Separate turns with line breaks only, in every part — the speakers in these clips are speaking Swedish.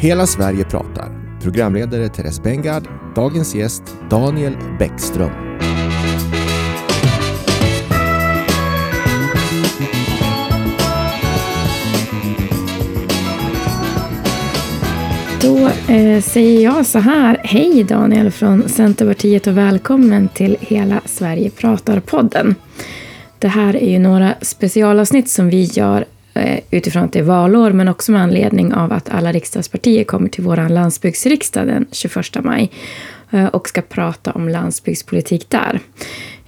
Hela Sverige pratar. Programledare Therese Bengard. Dagens gäst Daniel Bäckström.
Då eh, säger jag så här. Hej Daniel från Centerpartiet och välkommen till Hela Sverige pratar-podden. Det här är ju några specialavsnitt som vi gör Eh, utifrån att det är valår men också med anledning av att alla riksdagspartier kommer till vår landsbygdsriksdag den 21 maj eh, och ska prata om landsbygdspolitik där.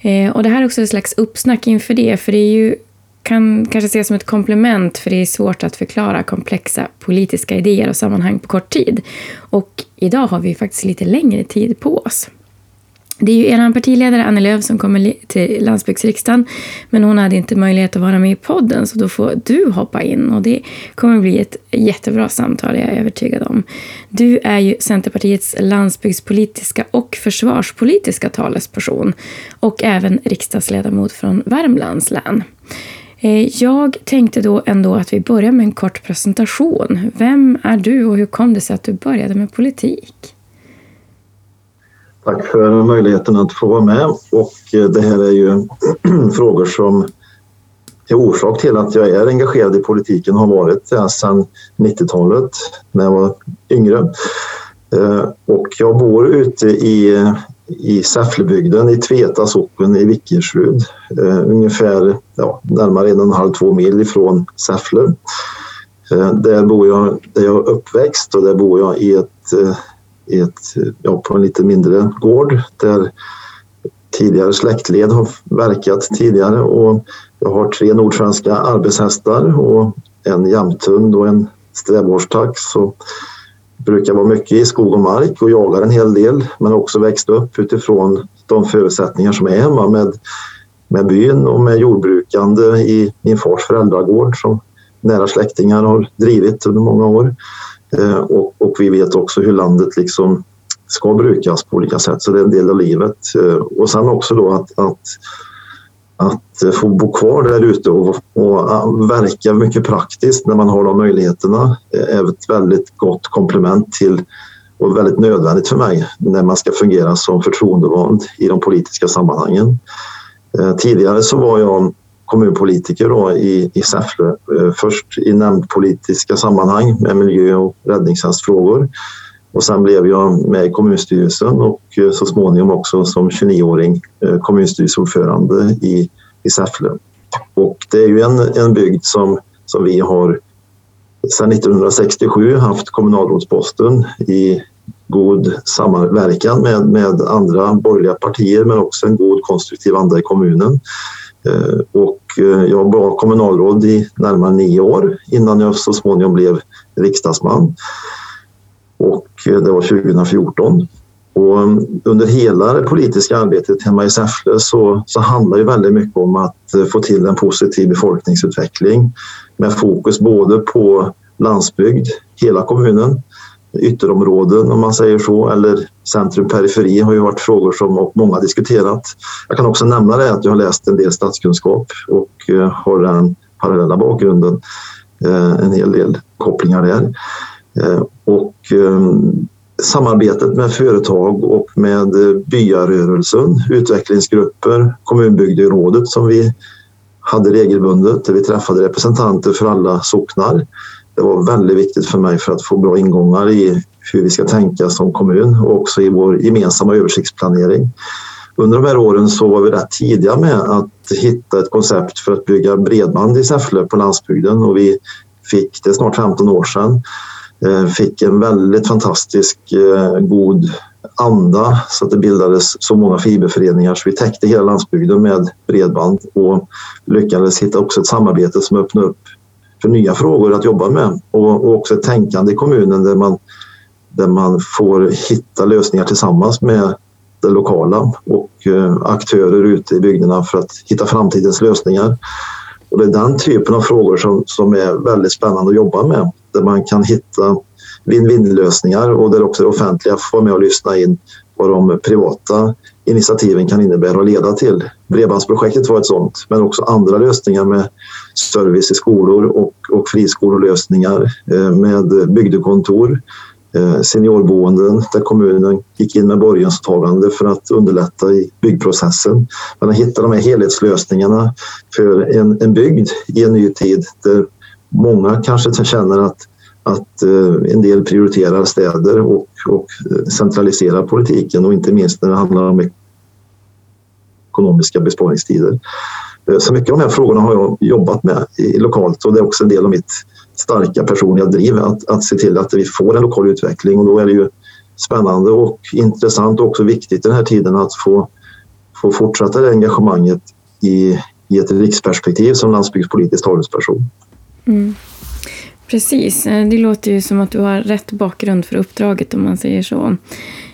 Eh, och det här är också ett slags uppsnack inför det, för det är ju kan kanske ses som ett komplement för det är svårt att förklara komplexa politiska idéer och sammanhang på kort tid. Och idag har vi faktiskt lite längre tid på oss. Det är ju er partiledare Annie Lööf som kommer till landsbygdsriksdagen men hon hade inte möjlighet att vara med i podden så då får du hoppa in och det kommer bli ett jättebra samtal, jag är övertygad om. Du är ju Centerpartiets landsbygdspolitiska och försvarspolitiska talesperson och även riksdagsledamot från Värmlands län. Eh, jag tänkte då ändå att vi börjar med en kort presentation. Vem är du och hur kom det sig att du började med politik?
Tack för möjligheten att få vara med och eh, det här är ju frågor som är orsak till att jag är engagerad i politiken och har varit det sedan 90-talet när jag var yngre. Eh, och jag bor ute i, i Säfflebygden i Tveta socken i Vickersrud. Eh, ungefär ja, närmare en och en halv, två mil ifrån Säffle. Där bor jag, där jag är uppväxt och där bor jag i ett i ett, ja, på en lite mindre gård där tidigare släktled har verkat tidigare och jag har tre nordsvenska arbetshästar och en jämthund och en strävårdstax. och brukar vara mycket i skog och mark och jagar en hel del men också växt upp utifrån de förutsättningar som är hemma med, med byn och med jordbrukande i min fars föräldragård som nära släktingar har drivit under många år. Eh, och, och, vi vet också hur landet liksom ska brukas på olika sätt, så det är en del av livet. Eh, och sen också då att, att, att eh, få bo kvar där ute och, och verka mycket praktiskt när man har de möjligheterna är ett väldigt gott komplement till och väldigt nödvändigt för mig när man ska fungera som förtroendevald i de politiska sammanhangen. Tidigare så var jag kommunpolitiker då i, i Säffle. Eh, först i nämndpolitiska sammanhang med miljö och räddningstjänstfrågor. Och sen blev jag med i kommunstyrelsen och eh, så småningom också som 29-åring eh, kommunstyrelseordförande i, i Säffle. Och det är ju en, en bygd som, som vi har sedan 1967 haft kommunalrådsposten i god samverkan med, med andra borgerliga partier men också en god konstruktiv anda i kommunen. Eh, och eh, jag var kommunalråd i närmare nio år innan jag så småningom blev riksdagsman. Och eh, det var 2014. Och mm, under hela det politiska arbetet hemma i Säffle så, så handlar det väldigt mycket om att få till en positiv befolkningsutveckling med fokus både på landsbygd, hela kommunen, ytterområden om man säger så eller centrum periferi har ju varit frågor som många diskuterat. Jag kan också nämna det att jag har läst en del statskunskap och eh, har den parallella bakgrunden. Eh, en hel del kopplingar där. Eh, och ehm, samarbetet med företag och med byarörelsen, utvecklingsgrupper, kommunbygderådet som vi hade regelbundet där vi träffade representanter för alla socknar det var väldigt viktigt för mig för att få bra ingångar i hur vi ska tänka som kommun och också i vår gemensamma översiktsplanering. Under de här åren så var vi rätt tidiga med att hitta ett koncept för att bygga bredband i Säffle på landsbygden och vi fick, det är snart 15 år sedan, eh, fick en väldigt fantastisk eh, god anda så att det bildades så många fiberföreningar så vi täckte hela landsbygden med bredband och lyckades hitta också ett samarbete som öppnade upp för nya frågor att jobba med och, och också ett tänkande i kommunen där man, där man får hitta lösningar tillsammans med det lokala och eh, aktörer ute i bygderna för att hitta framtidens lösningar. Och det är den typen av frågor som, som är väldigt spännande att jobba med där man kan hitta win-win lösningar och där också det offentliga får vara med och lyssna in vad de privata initiativen kan innebära och leda till. Bredbandsprojektet var ett sånt, men också andra lösningar med service i skolor och, och friskolelösningar eh, med bygdekontor, eh, seniorboenden där kommunen gick in med borgensåtagande för att underlätta i byggprocessen. Men att hitta de här helhetslösningarna för en, en bygd i en ny tid där många kanske känner att att eh, en del prioriterar städer och, och centraliserar politiken och inte minst när det handlar om ekonomiska besparingstider. Eh, så mycket av de här frågorna har jag jobbat med lokalt och det är också en del av mitt starka personliga driv att, att se till att vi får en lokal utveckling och då är det ju spännande och intressant och också viktigt i den här tiden att få, få fortsätta det engagemanget i, i ett riksperspektiv som landsbygdspolitisk talesperson. Mm.
Precis, eh, det låter ju som att du har rätt bakgrund för uppdraget om man säger så.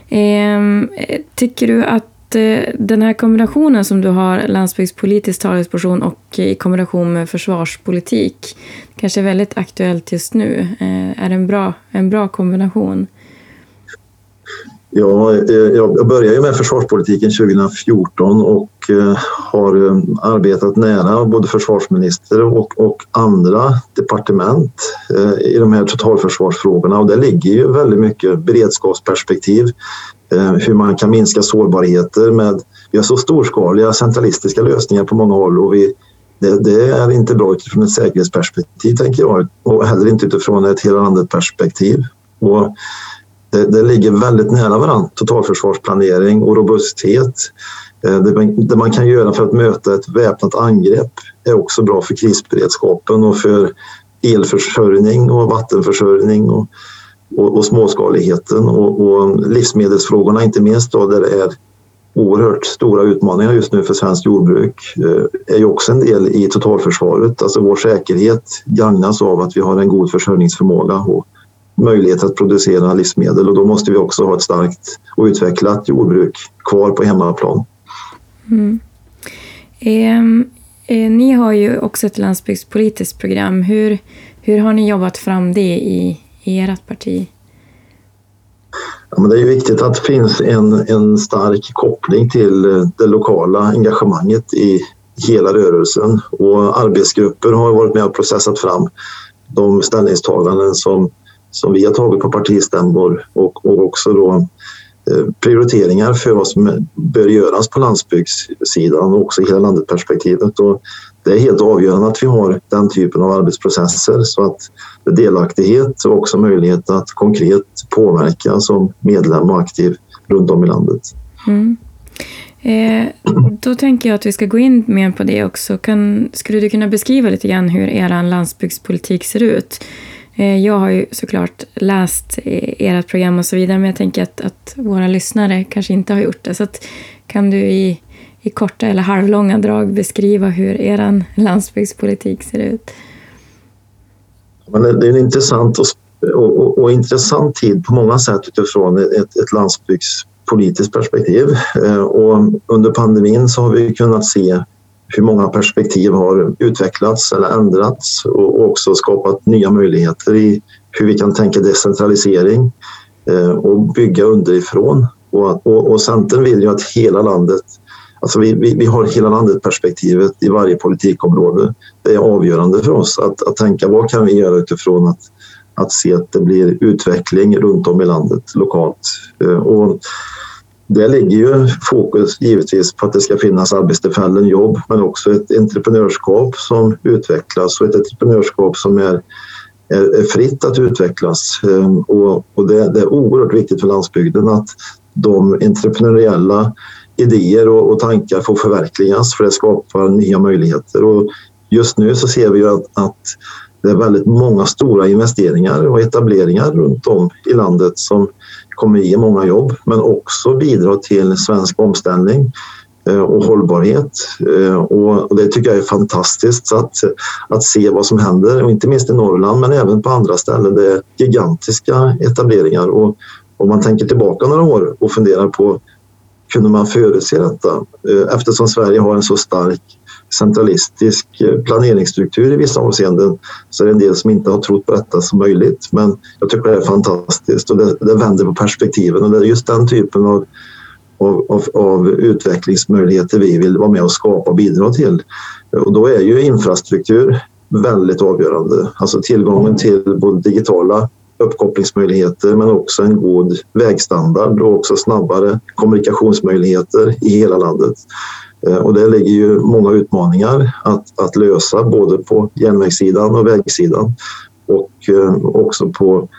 Ehm, eh, tycker du att Eh, den här kombinationen som du har, landsbygdspolitisk talesperson och eh, i kombination med försvarspolitik, kanske är väldigt aktuellt just nu. Eh, är det en bra, en bra kombination?
Ja, jag började ju med försvarspolitiken 2014 och och har eh, arbetat nära både försvarsminister och, och andra departement eh, i de här totalförsvarsfrågorna och det ligger ju väldigt mycket beredskapsperspektiv, hur man kan minska sårbarheter med, vi har så storskaliga centralistiska lösningar på många håll och vi, det, det, är inte bra utifrån ett säkerhetsperspektiv tänker jag och heller inte utifrån ett hela landet perspektiv. Och det, det ligger väldigt nära varandra, totalförsvarsplanering och robusthet. Eh, det, det man kan göra för att möta ett väpnat angrepp är också bra för krisberedskapen och för elförsörjning och vattenförsörjning och, och, och småskaligheten och, och, livsmedelsfrågorna inte minst då där det är oerhört stora utmaningar just nu för svenskt jordbruk eh, är ju också en del i totalförsvaret. Alltså vår säkerhet gagnas av att vi har en god försörjningsförmåga och möjlighet att producera livsmedel och då måste vi också ha ett starkt och utvecklat jordbruk kvar på hemmaplan. Mm.
Eh, eh, ni har ju också ett landsbygdspolitiskt program. Hur, hur har ni jobbat fram det i, i ert parti?
Ja, men det är viktigt att det finns en, en stark koppling till eh, det lokala engagemanget i hela rörelsen och arbetsgrupper har varit med och processat fram de ställningstaganden som som vi har tagit på partistämmor och, och också då eh, prioriteringar för vad som bör göras på landsbygdssidan och också i hela landet-perspektivet. Och det är helt avgörande att vi har den typen av arbetsprocesser så att delaktighet och också möjlighet att konkret påverka som medlem och aktiv runt om i landet. Mm.
Eh, då tänker jag att vi ska gå in mer på det också. Kan, skulle du kunna beskriva lite grann hur er landsbygdspolitik ser ut? Eh, jag har ju såklart läst ert program och så vidare, men jag tänker att, att våra lyssnare kanske inte har gjort det. Så att, kan du i, i korta eller halvlånga drag beskriva hur er landsbygdspolitik ser ut?
Men det är en intressant och, och, och, och intressant tid på många sätt utifrån ett, ett landsbygdspolitiskt perspektiv. Eh, och under pandemin så har vi kunnat se hur många perspektiv har utvecklats eller ändrats och också skapat nya möjligheter i hur vi kan tänka decentralisering eh, och bygga underifrån. Och, och, och Centern vill ju att hela landet Alltså vi, vi, vi har hela landet-perspektivet i varje politikområde. Det är avgörande för oss att, att tänka vad kan vi göra utifrån att, att se att det blir utveckling runt om i landet lokalt. Eh, och det ligger ju fokus givetvis på att det ska finnas arbetstillfällen, jobb, men också ett entreprenörskap som utvecklas och ett entreprenörskap som är, är, är fritt att utvecklas. Ehm, och, och det, det, är oerhört viktigt för landsbygden att de entreprenöriella idéer och, och, tankar får förverkligas för det skapar nya möjligheter. Och just nu så ser vi ju att, att det är väldigt många stora investeringar och etableringar runt om i landet som kommer ge många jobb men också bidra till svensk omställning eh, och hållbarhet. Eh, och det tycker jag är fantastiskt att, att se vad som händer, och inte minst i Norrland men även på andra ställen. Det är gigantiska etableringar och om man tänker tillbaka några år och funderar på kunde man förutse detta? Eh, eftersom Sverige har en så stark centralistisk eh, planeringsstruktur i vissa avseenden så är det en del som inte har trott på detta som möjligt. Men jag tycker det är fantastiskt och det, det vänder på perspektiven och det är just den typen av, av, av, av, utvecklingsmöjligheter vi vill vara med och skapa och bidra till. Och då är ju infrastruktur väldigt avgörande. Alltså tillgången till både digitala uppkopplingsmöjligheter men också en god vägstandard och också snabbare kommunikationsmöjligheter i hela landet. Eh, och det ligger ju många utmaningar att, att lösa både på järnvägssidan och vägsidan och eh, också på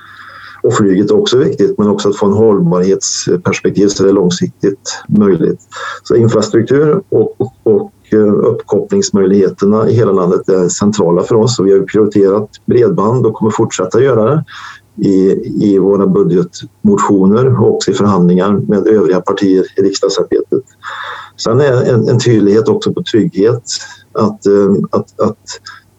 och flyget är också viktigt men också att få en hållbarhetsperspektiv så det är långsiktigt möjligt. Så infrastruktur och, och, och eh, uppkopplingsmöjligheterna i hela landet är centrala för oss och vi har prioriterat bredband och kommer fortsätta göra det i, i våra budgetmotioner och också i förhandlingar med övriga partier i riksdagsarbetet. Sen är en, en tydlighet också på trygghet. Att, eh, att, att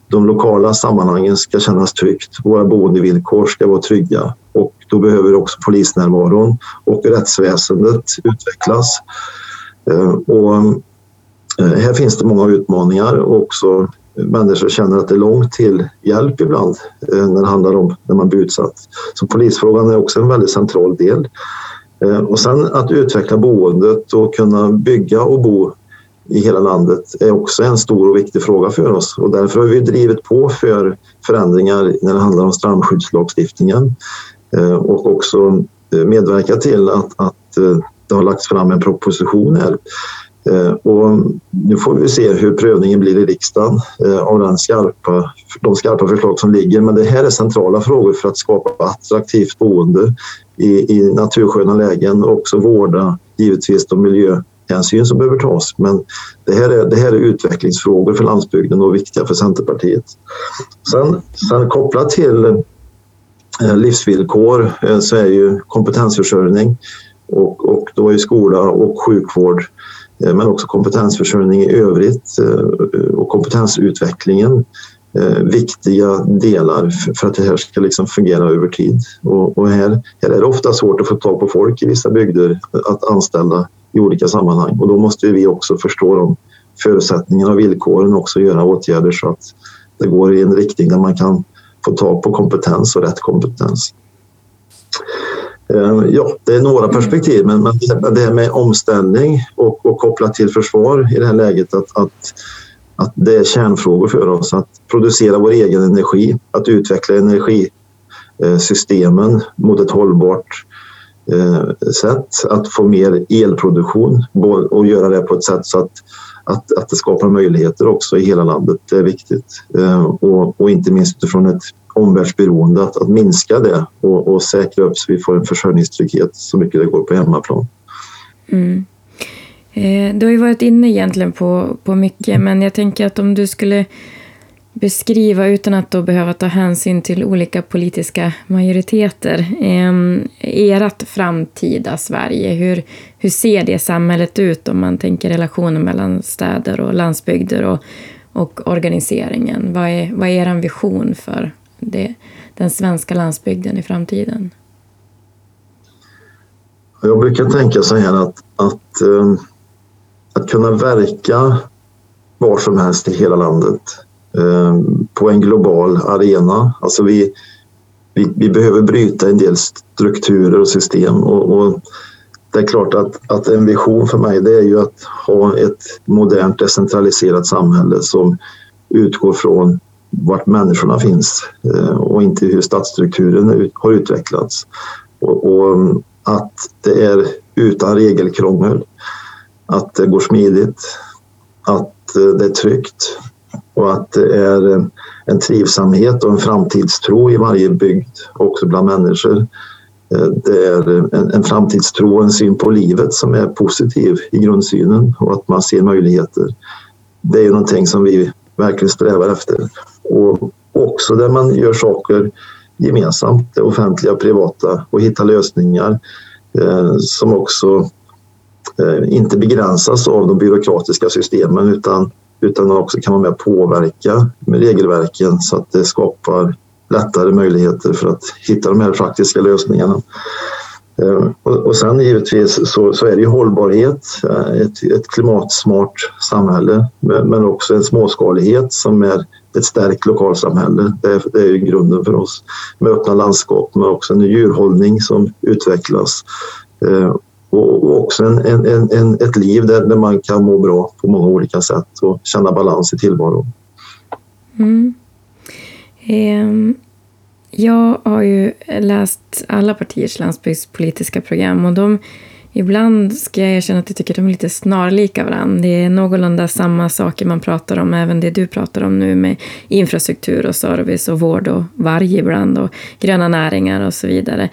de lokala sammanhangen ska kännas tryggt. Våra boendevillkor ska vara trygga och då behöver också polisnärvaron och rättsväsendet utvecklas. Eh, och eh, här finns det många utmaningar och också människor känner att det är långt till hjälp ibland eh, när det handlar om när man blir utsatt. Så polisfrågan är också en väldigt central del. Eh, och sen att utveckla boendet och kunna bygga och bo i hela landet är också en stor och viktig fråga för oss och därför har vi drivit på för förändringar när det handlar om strandskyddslagstiftningen eh, och också medverkat till att, att det har lagts fram en proposition här. Eh, och nu får vi se hur prövningen blir i riksdagen eh, av den skarpa, de skarpa förslag som ligger. Men det här är centrala frågor för att skapa attraktivt boende i, i natursköna lägen och också vårda givetvis de miljöhänsyn som behöver tas. Men det här är, det här är utvecklingsfrågor för landsbygden och viktiga för Centerpartiet. Sen, sen kopplat till eh, livsvillkor så är ju kompetensförsörjning och, och då är skola och sjukvård eh, Eh, men också kompetensförsörjning i övrigt eh, och kompetensutvecklingen eh, viktiga delar för att det här ska liksom fungera över tid. Och, och, här, här är det ofta svårt att få tag på folk i vissa bygder att anställa i olika sammanhang och då måste vi också förstå de förutsättningarna och villkoren och också göra åtgärder så att det går i en riktning där man kan få tag på kompetens och rätt kompetens. Eh, ja, det är några perspektiv, men, det här med omställning och, och kopplat till försvar i det här läget att, att att det är kärnfrågor för oss att producera vår egen energi, att utveckla energisystemen mot ett hållbart eh, sätt, att få mer elproduktion och göra det på ett sätt så att, att, att det skapar möjligheter också i hela landet. Det är viktigt eh, och, och inte minst utifrån ett omvärldsberoende att, att minska det och, och säkra upp så vi får en försörjningstrygghet så mycket det går på hemmaplan.
Mm. Eh, du har ju varit inne egentligen på, på mycket, men jag tänker att om du skulle beskriva, utan att då behöva ta hänsyn till olika politiska majoriteter, eh, ert framtida Sverige. Hur, hur ser det samhället ut om man tänker relationen mellan städer och landsbygder och, och organiseringen? Vad är, vad är er vision för det, den svenska landsbygden i framtiden?
Jag brukar tänka så här att, att eh, att kunna verka var som helst i hela landet eh, på en global arena. Alltså vi, vi, vi, behöver bryta en del strukturer och system och, och, det är klart att, att en vision för mig det är ju att ha ett modernt decentraliserat samhälle som utgår från vart människorna finns eh, och inte hur stadsstrukturen har utvecklats. Och, och mm, att det är utan regelkrångel att det går smidigt, att eh, det är tryggt och att det är eh, en trivsamhet och en framtidstro i varje bygd, också bland människor. Det är en, en framtidstro och en syn på livet som är positiv i grundsynen och att man ser möjligheter. Det är någonting som vi verkligen strävar efter. Och också där man gör saker gemensamt, det offentliga och privata och hittar lösningar eh, som också Eh, inte begränsas av de byråkratiska systemen utan, utan också kan vara med och påverka med regelverken så att det skapar lättare möjligheter för att hitta de här praktiska lösningarna. Ehm, och, sen givetvis så, så, är det ju hållbarhet, eh, ett, ett klimatsmart samhälle men också en småskalighet som är ett stärkt lokalsamhälle. Det är, det är grunden för oss. Med öppna landskap men också en djurhållning som utvecklas ehm, och också en, en, en, ett liv där, där man kan må bra på många olika sätt och känna balans i tillvaron.
Mm. Um, jag har ju läst alla partiers landsbygdspolitiska program och de Ibland ska jag erkänna att jag tycker att de är lite snarlika varandra. Det är någorlunda samma saker man pratar om, även det du pratar om nu med infrastruktur och service och vård och varg ibland och gröna näringar och så vidare.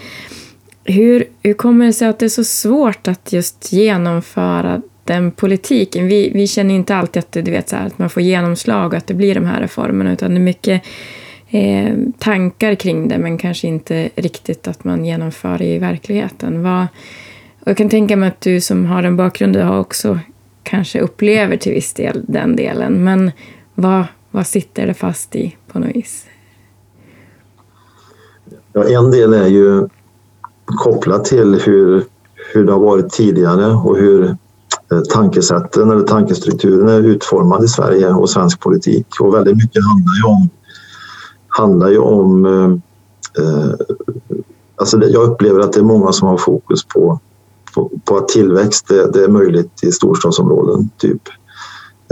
Hur, hur kommer det sig att det är så svårt att just genomföra den politiken? Vi, vi känner inte alltid att, du vet, så här, att man får genomslag och att det blir de här reformerna, utan det är mycket eh, tankar kring det, men kanske inte riktigt att man genomför det i verkligheten. Vad, och jag kan tänka mig att du som har en bakgrund du har också kanske upplever till viss del den delen. Men vad, vad sitter det fast i på något vis?
Ja, en del är ju kopplat till hur, hur det har varit tidigare och hur eh, tankesätten eller tankestrukturen är utformad i Sverige och svensk politik. Och väldigt mycket handlar ju om, handlar ju om eh, eh, alltså det, jag upplever att det är många som har fokus på på, på att tillväxt det, det, är möjligt i storstadsområden. Typ.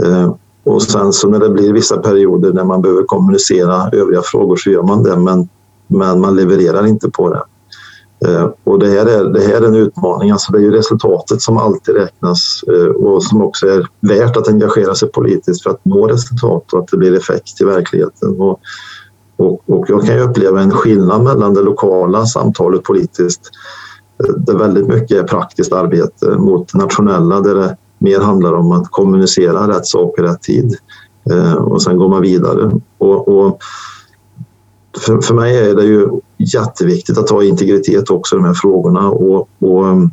Eh, och sen så när det blir vissa perioder när man behöver kommunicera övriga frågor så gör man det men, men man levererar inte på det. Eh, och det här, är, det här är en utmaning, alltså det är ju resultatet som alltid räknas eh, och som också är värt att engagera sig politiskt för att nå resultat och att det blir effekt i verkligheten. Och, och, och jag kan ju uppleva en skillnad mellan det lokala samtalet politiskt eh, där väldigt mycket är praktiskt arbete mot nationella där det mer handlar om att kommunicera rätt sak i rätt tid eh, och sen går man vidare. Och, och för, för, mig är det ju jätteviktigt att ha integritet också i de här frågorna. Och, och, mm,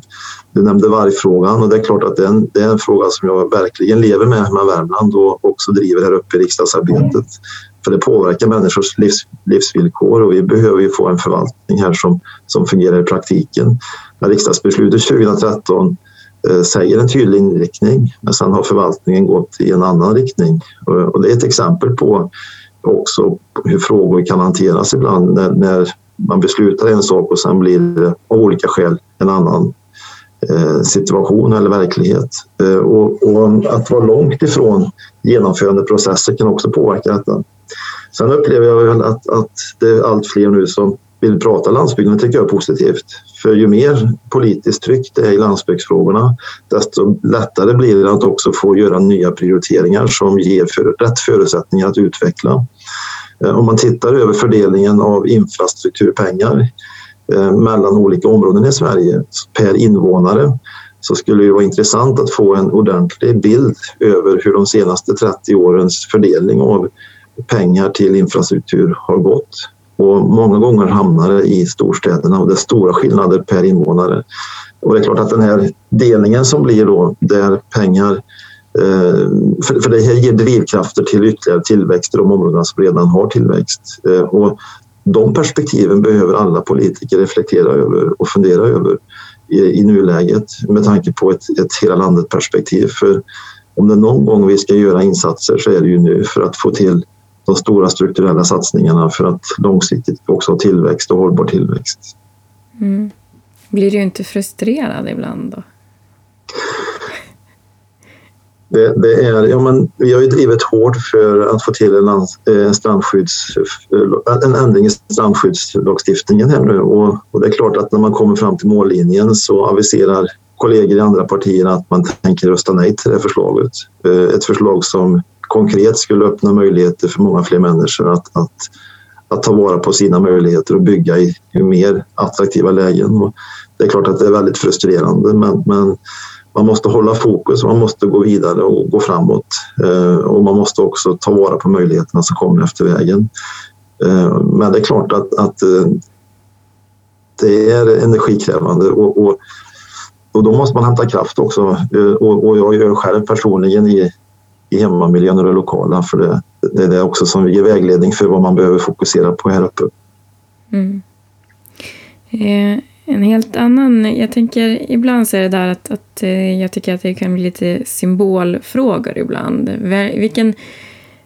du nämnde vargfrågan och det är klart att det är, en, det är en fråga som jag verkligen lever med med Värmland och också driver här uppe i riksdagsarbetet. För det påverkar människors livs, livsvillkor och vi behöver ju få en förvaltning här som, som fungerar i praktiken. När riksdagsbeslutet 2013 eh, säger en tydlig inriktning men sen har förvaltningen gått i en annan riktning. Och, och det är ett exempel på också hur frågor kan hanteras ibland när, när man beslutar en sak och sen blir det av olika skäl en annan eh, situation eller verklighet. Eh, och, och, att vara långt ifrån genomförandeprocesser kan också påverka detta. Sen upplever jag väl att, att det är allt fler nu som vill prata landsbygden, det tycker jag är positivt. För ju mer politiskt tryck det är i landsbygdsfrågorna desto lättare blir det att också få göra nya prioriteringar som ger för, rätt förutsättningar att utveckla. Eh, om man tittar över fördelningen av infrastrukturpengar eh, mellan olika områden i Sverige per invånare så skulle det vara intressant att få en ordentlig bild över hur de senaste 30 årens fördelning av pengar till infrastruktur har gått. Och många gånger hamnar det i storstäderna och det är stora skillnader per invånare. Och det är klart att den här delningen som blir då där pengar eh, för det här ger drivkrafter till ytterligare tillväxt i de områden som redan har tillväxt. Eh, och de perspektiven behöver alla politiker reflektera över och fundera över i, i nuläget med tanke på ett, ett hela landet-perspektiv. För om det är någon gång vi ska göra insatser så är det ju nu för att få till de stora strukturella satsningarna för att långsiktigt också ha tillväxt och hållbar tillväxt.
Mm. Blir du inte frustrerad ibland då?
Det, det, är, ja, men vi har ju drivit hårt för att få till en, en, strandskydds, en ändring i strandskyddslagstiftningen här nu och, och, det är klart att när man kommer fram till mållinjen så aviserar kollegor i andra partier att man tänker rösta nej till det förslaget. Eh, ett förslag som konkret skulle öppna möjligheter för många fler människor att, att, att ta vara på sina möjligheter och bygga i, i mer attraktiva lägen. Och det är klart att det är väldigt frustrerande men, men man måste hålla fokus, man måste gå vidare och gå framåt. Eh, och man måste också ta vara på möjligheterna som kommer efter vägen. Eh, men det är klart att, att eh, det är energikrävande och, och, och, då måste man hämta kraft också. Eh, och, och jag gör själv personligen i, i hemmamiljön och det lokala. För det, det är det också som ger vägledning för vad man behöver fokusera på här uppe.
Mm. Eh, en helt annan, jag tänker ibland så är det där att, att eh, jag tycker att det kan bli lite symbolfrågor ibland. Vilken,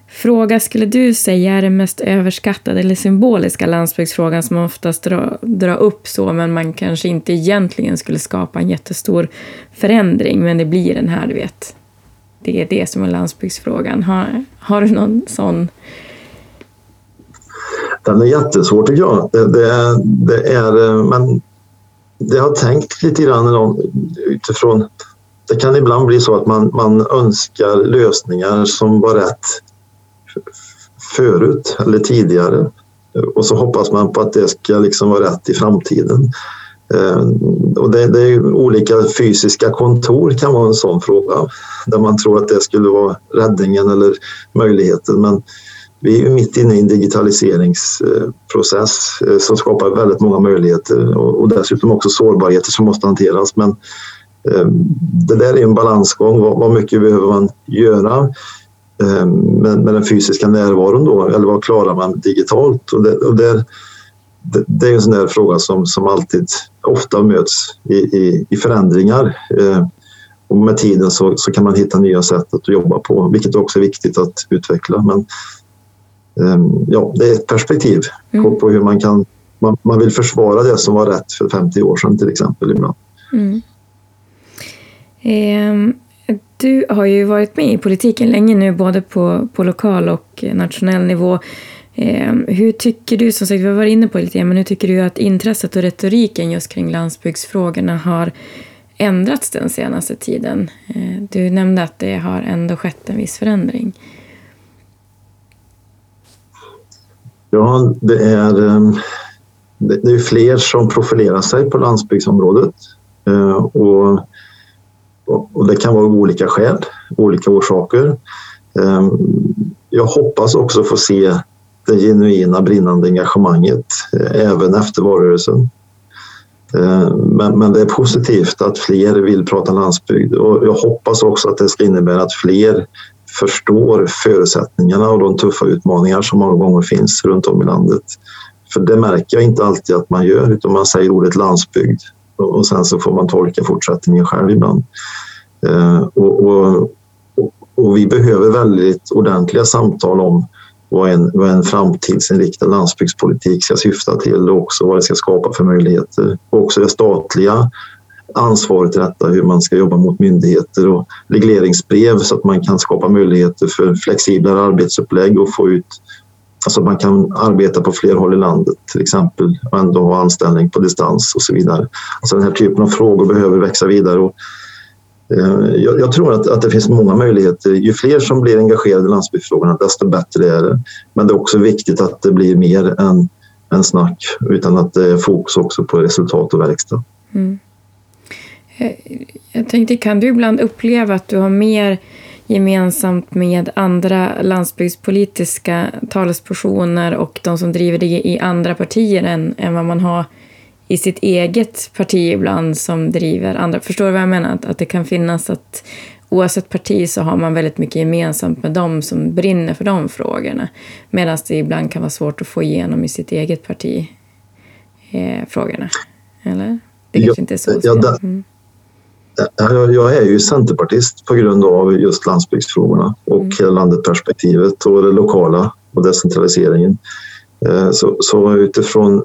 fråga skulle du säga är den mest överskattade eller symboliska landsbygdsfrågan som man oftast drar dra upp så, men man kanske inte egentligen skulle skapa en jättestor förändring, men det blir den här, du vet. Det är det som är landsbygdsfrågan. Har, har du någon sån?
Den är jättesvår tycker jag. Det, det, det är, men det har tänkt lite grann utifrån det kan ibland bli så att man, man önskar lösningar som var rätt förut eller tidigare och så hoppas man på att det ska liksom vara rätt i framtiden. Eh, och det, det är olika fysiska kontor kan vara en sån fråga där man tror att det skulle vara räddningen eller möjligheten. Men vi är mitt inne i en digitaliseringsprocess eh, som skapar väldigt många möjligheter och dessutom också sårbarheter som måste hanteras. Men eh, det där är en balansgång. Vad mycket behöver man göra? Med, den fysiska närvaron då, eller vad klarar man digitalt? Och där, och det, det, är en sån där fråga som, som alltid ofta möts i, i, i förändringar. Ehm, och med tiden så, så kan man hitta nya sätt att jobba på, vilket också är viktigt att utveckla. Men ehm, ja, det är ett perspektiv mm. på, på, hur man kan... Man, man vill försvara det som var rätt för 50 år sedan till exempel ibland. Mm.
Um, du har ju varit med i politiken länge nu, både på, på lokal och nationell nivå. Ehm, hur tycker du, som sagt, vi har varit inne på lite men hur tycker du att intresset och retoriken just kring landsbygdsfrågorna har ändrats den senaste tiden? Ehm, du nämnde att det har ändå skett en viss förändring.
Ja, det är, ehm, det är fler som profilerar sig på landsbygdsområdet. Eh, och och det kan vara olika skäl, olika orsaker. Jag hoppas också få se det genuina brinnande engagemanget eh, även efter valrörelsen. Eh, men, men det är positivt att fler vill prata landsbygd och jag hoppas också att det ska innebära att fler förstår förutsättningarna och de tuffa utmaningar som många gånger finns runt om i landet. För det märker jag inte alltid att man gör utan man säger ordet landsbygd och sen så får man tolka fortsättningen själv ibland. Eh, och, och, och, vi behöver väldigt ordentliga samtal om vad en, vad en framtidsinriktad landsbygdspolitik ska syfta till och också vad det ska skapa för möjligheter. Och också det statliga ansvaret i detta, hur man ska jobba mot myndigheter och regleringsbrev så att man kan skapa möjligheter för flexiblare arbetsupplägg och få ut Alltså man kan arbeta på fler håll i landet till exempel och ändå ha anställning på distans och så vidare. Alltså den här typen av frågor behöver växa vidare. Och, Eh, jag, jag, tror att, att det finns många möjligheter. Ju fler som blir engagerade i landsbygdsfrågorna desto bättre är det. Men det är också viktigt att det blir mer än, än snack utan att det är fokus också på resultat och verkstad. Mm.
Eh, jag tänkte, kan du ibland uppleva att du har mer gemensamt med andra landsbygdspolitiska talespersoner och de som driver det i andra partier än, än vad man har i sitt eget parti ibland som driver andra. Förstår du vad jag menar? Att, att det kan finnas att oavsett parti så har man väldigt mycket gemensamt med dem som brinner för de frågorna. Medan det ibland kan vara svårt att få igenom i sitt eget parti eh, frågorna. Eller? Det kanske ja, inte är så. Ja, mm.
Jag är ju centerpartist på grund av just landsbygdsfrågorna och mm. hela landet-perspektivet och det lokala och decentraliseringen. Eh, så, så utifrån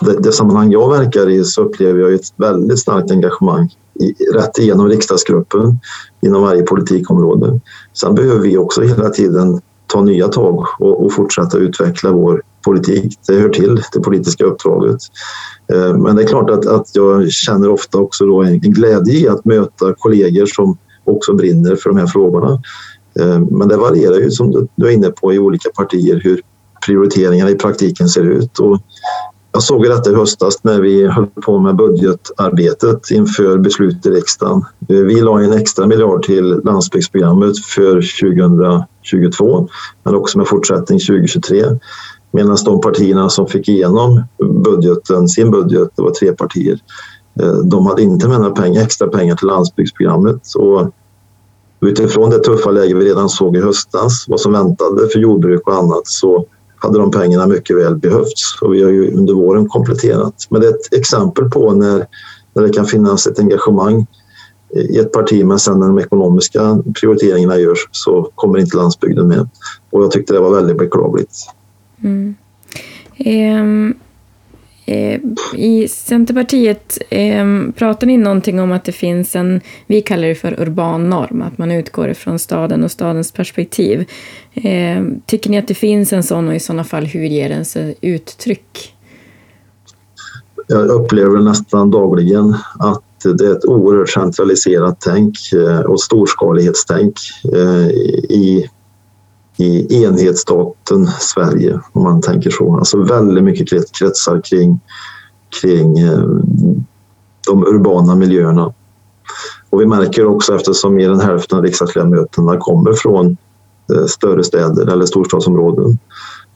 det, det, sammanhang jag verkar i så upplever jag ett väldigt starkt engagemang i, rätt igenom riksdagsgruppen inom varje politikområde. Sen behöver vi också hela tiden ta nya tag och, och fortsätta utveckla vår politik. Det hör till det politiska uppdraget. Eh, men det är klart att, att jag känner ofta också då en glädje i att möta kollegor som också brinner för de här frågorna. Eh, men det varierar ju som du är inne på i olika partier hur prioriteringarna i praktiken ser ut. Och jag såg detta i höstas när vi höll på med budgetarbetet inför beslut i riksdagen. Eh, vi la en extra miljard till landsbygdsprogrammet för 2022 men också med fortsättning 2023. Medan de partierna som fick igenom budgeten, sin budget, det var tre partier, eh, de hade inte med några pengar, extra pengar till landsbygdsprogrammet. Och utifrån det tuffa läge vi redan såg i höstas, vad som väntade för jordbruk och annat, så hade de pengarna mycket väl behövts och vi har ju under våren kompletterat. Men det är ett exempel på när, när det kan finnas ett engagemang i ett parti men sen när de ekonomiska prioriteringarna görs så kommer inte landsbygden med. Och jag tyckte det var väldigt beklagligt. Mm.
Um, Eh, I Centerpartiet eh, pratar ni någonting om att det finns en, vi kallar det för urban norm, att man utgår ifrån staden och stadens perspektiv. Eh, tycker ni att det finns en sån och i sådana fall hur ger den sig uttryck?
Jag upplever nästan dagligen att det är ett oerhört centraliserat tänk eh, och storskalighetstänk eh, i, i enhetsstaten Sverige, om man tänker så. Alltså väldigt mycket kretsar kring, kring eh, de urbana miljöerna. Och vi märker också eftersom mer än hälften av riksdagsledamöterna kommer från eh, större städer eller storstadsområden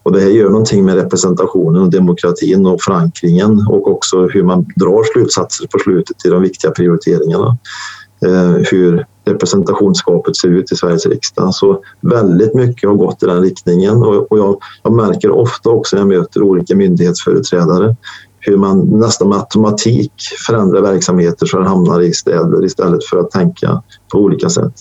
och det här gör någonting med representationen och demokratin och förankringen och också hur man drar slutsatser på slutet i de viktiga prioriteringarna. Eh, hur representationsskapet ser ut i Sveriges riksdag. Så väldigt mycket har gått i den riktningen och, och jag, jag, märker ofta också när jag möter olika myndighetsföreträdare hur man nästan med automatik förändrar verksamheter så att hamnar i städer istället för att tänka på olika sätt.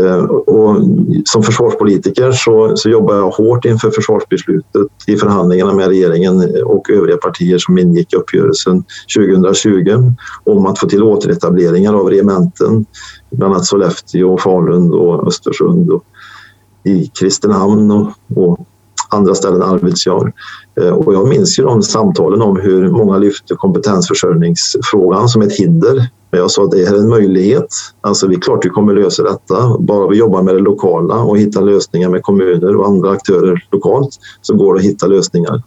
Eh, och som försvarspolitiker så, så jobbar jag hårt inför försvarsbeslutet i förhandlingarna med regeringen och övriga partier som ingick i uppgörelsen 2020 om att få till återetableringar av regementen, bland annat Sollefteå, Falun och Östersund och i Kristinehamn och, och andra ställen, Arvidsjaur. Eh, och jag minns ju de samtalen om hur många lyfte kompetensförsörjningsfrågan som ett hinder men jag sa att det är en möjlighet. Alltså vi är klart vi kommer lösa detta. Bara vi jobbar med det lokala och hittar lösningar med kommuner och andra aktörer lokalt så går det att hitta lösningar.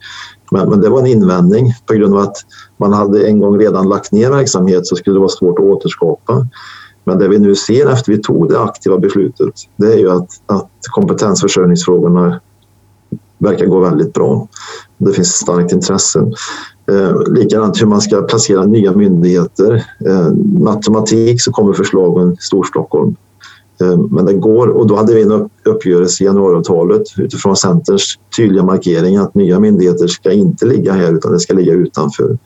Men, men det var en invändning på grund av att man hade en gång redan lagt ner verksamhet så skulle det vara svårt att återskapa. Men det vi nu ser efter vi tog det aktiva beslutet det är ju att, att kompetensförsörjningsfrågorna verkar gå väldigt bra. Det finns starkt intresse. Eh, likadant hur man ska placera nya myndigheter. Eh, matematik så kommer förslagen Storstockholm. Eh, men det går och då hade vi en uppgörelse i januariavtalet utifrån Centerns tydliga markering att nya myndigheter ska inte ligga här utan det ska ligga utanför.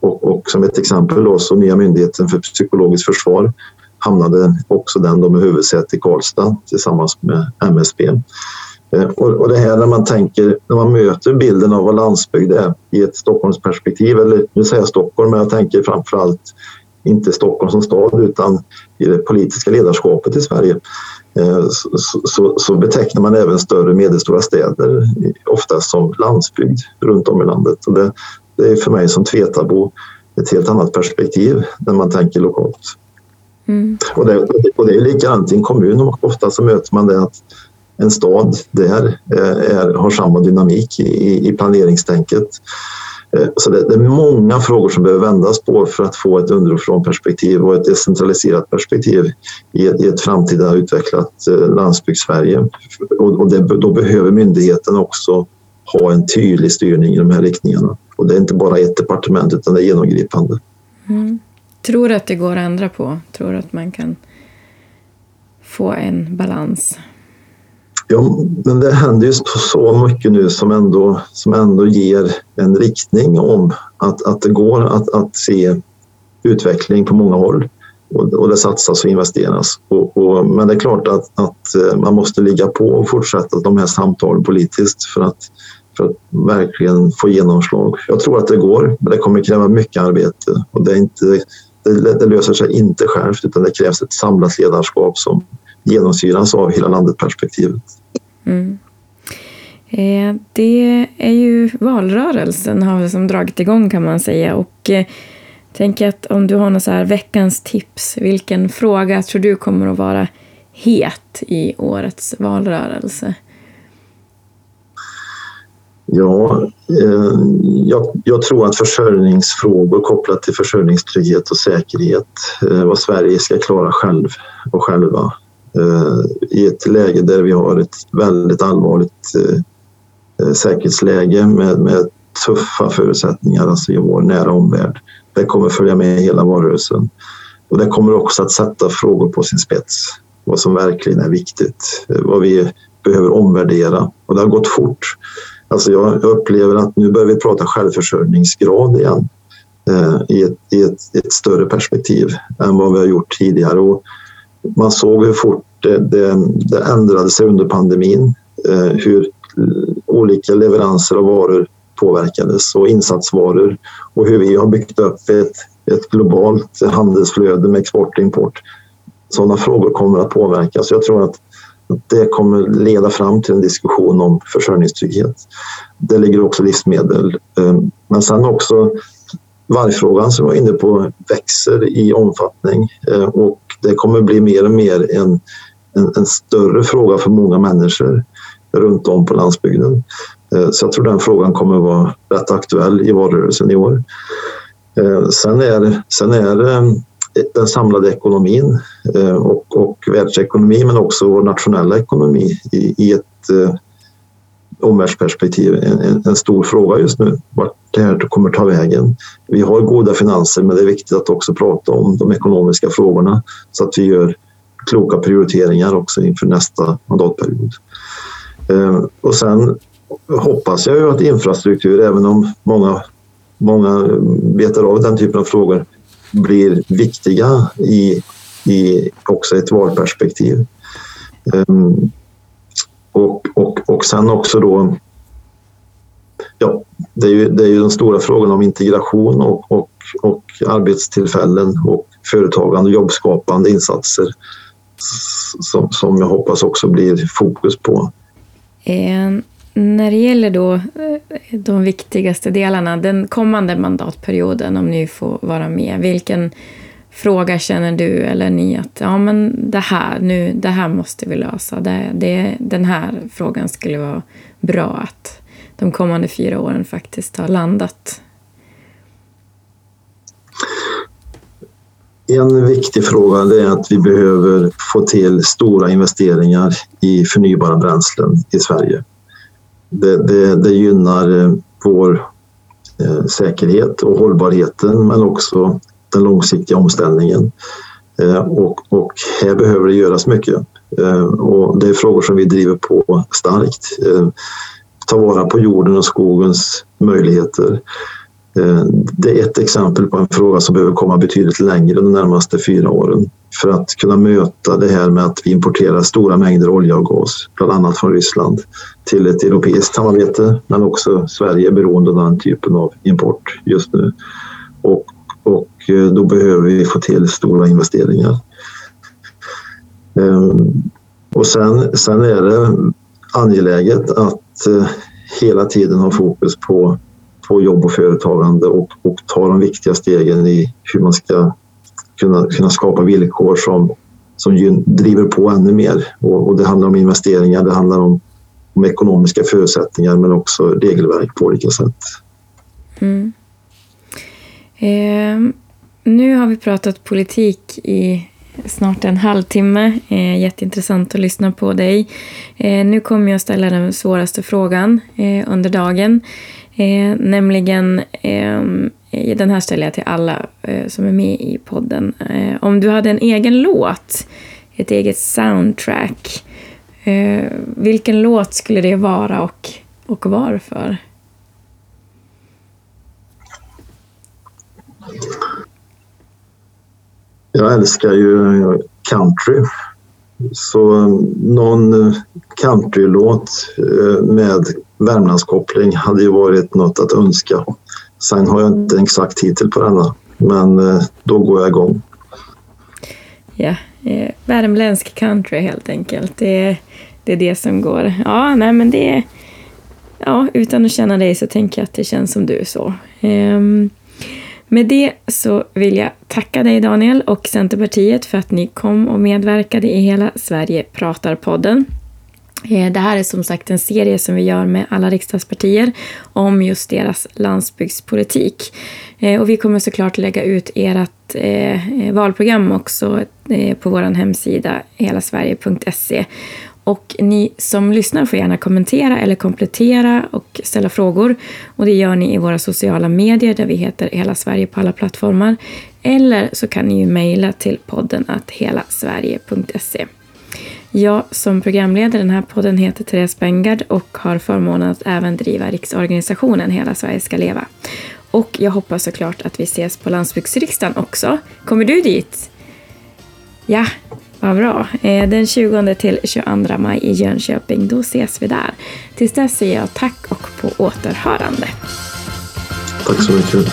Och, och som ett exempel då så nya myndigheten för psykologiskt försvar hamnade också den då med huvudsäte i Karlstad tillsammans med MSB. Eh, och, det här när man tänker, när man möter bilden av vad landsbygd är i ett Stockholmsperspektiv, eller nu säger jag Stockholm, men jag tänker framförallt inte Stockholm som stad utan i det politiska ledarskapet i Sverige eh, så, så, så betecknar man även större medelstora städer ofta som landsbygd runt om i landet. Och det, det är för mig som Tvetabo ett helt annat perspektiv när man tänker lokalt. Mm. Och, det, och det är likadant i en kommun, ofta så möter man det att en stad där eh, är, har samma dynamik i, i planeringstänket. Eh, så det, det, är många frågor som behöver vändas på för att få ett underifrån perspektiv och ett decentraliserat perspektiv i ett, i ett framtida utvecklat eh, landsbygdssverige. Och, och det, då behöver myndigheten också ha en tydlig styrning i de här riktningarna. Och det är inte bara ett departement utan det är genomgripande.
Mm. Tror du att det går att ändra på? Tror du att man kan få en balans?
Ja, men det händer ju så mycket nu som ändå, som ändå ger en riktning om att, att det går att, att se utveckling på många håll och, och det satsas och investeras. Och, och, men det är klart att, att eh, man måste ligga på och fortsätta de här samtalen politiskt för att, för att verkligen få genomslag. Jag tror att det går, men det kommer kräva mycket arbete och det, är inte, det, det löser sig inte självt utan det krävs ett samlat ledarskap som genomsyras av hela landet-perspektivet. Mm.
Eh, det är ju valrörelsen har som dragit igång kan man säga. Och eh, tänker att om du har något så här veckans tips, vilken fråga tror du kommer att vara het i årets valrörelse?
Ja, eh, jag, jag, tror att försörjningsfrågor kopplat till försörjningstrygghet och säkerhet, eh, vad Sverige ska klara själv och själva, Eh, i ett läge där vi har ett väldigt allvarligt eh, eh, säkerhetsläge med, med tuffa förutsättningar alltså i vår nära omvärld. Det kommer följa med hela valrörelsen. Och det kommer också att sätta frågor på sin spets. Vad som verkligen är viktigt, eh, vad vi behöver omvärdera. Och det har gått fort. Alltså jag upplever att nu börjar vi prata självförsörjningsgrad igen. eh, i, ett, i ett, ett, större perspektiv än vad vi har gjort tidigare. Och man såg hur fort det, det, det ändrade sig under pandemin, eh, hur eh, olika leveranser av varor påverkades och insatsvaror och hur vi har byggt upp ett, ett globalt handelsflöde med export och import. Sådana frågor kommer att påverkas. Jag tror att det kommer leda fram till en diskussion om försörjningstrygghet. Det ligger också livsmedel. Eh, men sen också vargfrågan som jag var inne på växer i omfattning eh, och det kommer bli mer och mer en, en, en större fråga för många människor runt om på landsbygden. Eh, så jag tror den frågan kommer vara rätt aktuell i valrörelsen i år. Sen är, sen är den samlade ekonomin eh, och, och världsekonomin men också vår nationella ekonomi i, i ett eh, omvärldsperspektiv en, en, stor fråga just nu, vart det här kommer ta vägen. Vi har goda finanser men det är viktigt att också prata om de ekonomiska frågorna så att vi gör kloka prioriteringar också inför nästa mandatperiod. Eh, och sen hoppas jag ju att infrastruktur, även om många, många eh, betar av den typen av frågor, blir viktiga i, i också ett valperspektiv. Um, ehm, och, och, och sen också då Ja, det är, ju, det är ju den stora frågan om integration och, och, och arbetstillfällen och företagande och jobbskapande insatser som, som jag hoppas också blir fokus på.
Eh, när det gäller då eh, de viktigaste delarna, den kommande mandatperioden, om ni får vara med, vilken fråga känner du eller ni att ja, men det här, nu, det här måste vi lösa? Det, det, den här frågan skulle vara bra att de kommande fyra åren faktiskt har landat?
En viktig fråga är att vi behöver få till stora investeringar i förnybara bränslen i Sverige det, det, det gynnar eh, vår eh, säkerhet och hållbarheten men också den långsiktiga omställningen. Eh, och, och här behöver det göras mycket. Och det är frågor som vi driver på starkt. Ta vara på jorden och skogens möjligheter. Eh, det är ett exempel på en fråga som behöver komma betydligt längre de närmaste fyra åren för att kunna möta det här med att vi importerar stora mängder olja och gas, bland annat från Ryssland, till ett europeiskt samarbete. Men också Sverige är beroende av den typen av import just nu. Och, och eh, då behöver vi få till stora investeringar. Ehm, och sen, sen är det angeläget att eh, hela tiden ha fokus på, på jobb och företagande och, och ta de viktiga stegen i hur man ska kunna, kunna skapa villkor som, som driver på ännu mer. Och, och, det handlar om investeringar, det handlar om, om ekonomiska förutsättningar men också regelverk på olika sätt. Mm.
Eh, nu har vi pratat politik i snart en halvtimme. Eh, jätteintressant att lyssna på dig. Eh, nu kommer jag ställa den svåraste frågan eh, under dagen. Eh, nämligen eh, den här ställer jag till alla eh, som är med i podden. Eh, om du hade en egen låt, ett eget soundtrack, eh, vilken låt skulle det vara och, och varför?
Jag älskar ju country. Så eh, någon eh, countrylåt eh, med Värmlandskoppling hade ju varit något att önska. Sen har jag inte en exakt titel på denna, men eh, då går jag igång.
Ja, eh, värmländsk country helt enkelt. Det, det är det som går. Ja, nej men det... Ja, utan att känna dig så tänker jag att det känns som du så. Um, med det så vill jag tacka dig Daniel och Centerpartiet för att ni kom och medverkade i Hela Sverige pratar-podden. Eh, det här är som sagt en serie som vi gör med alla riksdagspartier om just deras landsbygdspolitik. Eh, och vi kommer såklart lägga ut ert eh, valprogram också på vår hemsida helasverige.se. Och ni som lyssnar får gärna kommentera eller komplettera och ställa frågor. Och det gör ni i våra sociala medier där vi heter Hela Sverige på alla plattformar. Eller så kan ni ju mejla till podden att helasverige.se. Jag som programledare den här podden heter Therese Bengard och har förmånen att även driva riksorganisationen Hela Sverige ska leva. Och jag hoppas såklart att vi ses på Landsbygdsriksdagen också. Kommer du dit? Ja, vad bra. Eh, den 20 till 22 maj i Jönköping, då ses vi där. Tills dess säger jag tack och på återhörande.
Tack så mycket.